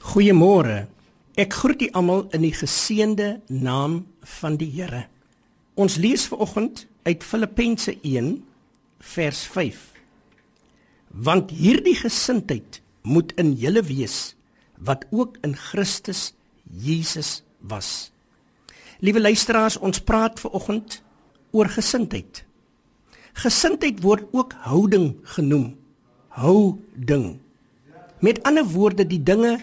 Goeiemôre. Ek groet u almal in die geseënde naam van die Here. Ons lees vanoggend uit Filippense 1 vers 5. Want hierdie gesindheid moet in julle wees wat ook in Christus Jesus was. Liewe luisteraars, ons praat vanoggend oor gesindheid. Gesindheid word ook houding genoem. Houding. Met ander woorde, die dinge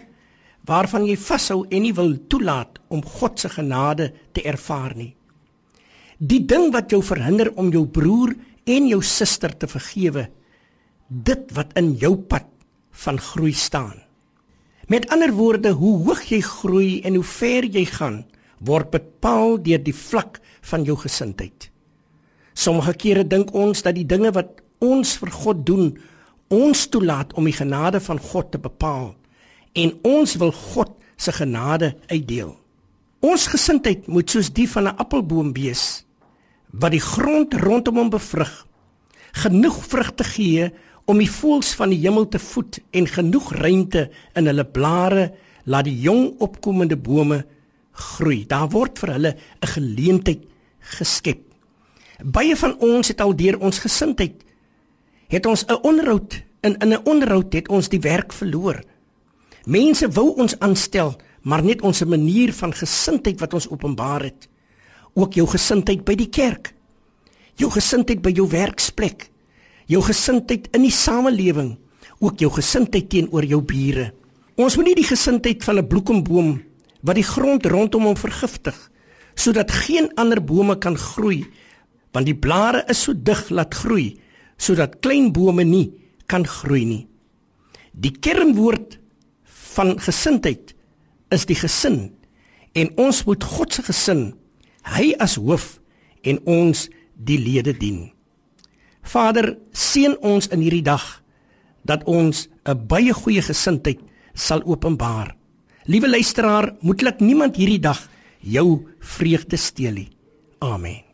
waarvan jy vashou en nie wil toelaat om God se genade te ervaar nie. Die ding wat jou verhinder om jou broer en jou suster te vergewe, dit wat in jou pad van groei staan. Met ander woorde, hoe hoog jy groei en hoe ver jy gaan, word bepaal deur die vlak van jou gesindheid. Sommige kere dink ons dat die dinge wat ons vir God doen, ons toelaat om die genade van God te bepaal en ons wil God se genade uitdeel. Ons gesindheid moet soos die van 'n appelboom wees wat die grond rondom hom bevrug, genoeg vrugte gee om die voëls van die hemel te voed en genoeg ruimte in hulle blare laat die jong opkomende bome groei. Daar word vir hulle 'n geleentheid geskep. Baie van ons het al deur ons gesindheid het ons 'n onderhoud in in 'n onderhoud het ons die werk verloor. Mense wou ons aanstel, maar net ons manier van gesindheid wat ons openbaar het. Ook jou gesindheid by die kerk. Jou gesindheid by jou werksplek. Jou gesindheid in die samelewing, ook jou gesindheid teenoor jou bure. Ons moet nie die gesindheid van 'n bloekomboom wat die grond rondom hom vergiftig sodat geen ander bome kan groei want die blare is so dig laat groei sodat klein bome nie kan groei nie. Die kernwoord van gesindheid is die gesin en ons moet God se gesin hy as hoof en ons die lede dien. Vader, seën ons in hierdie dag dat ons 'n baie goeie gesindheid sal openbaar. Liewe luisteraar, moetlik niemand hierdie dag jou vreugde steel nie. Amen.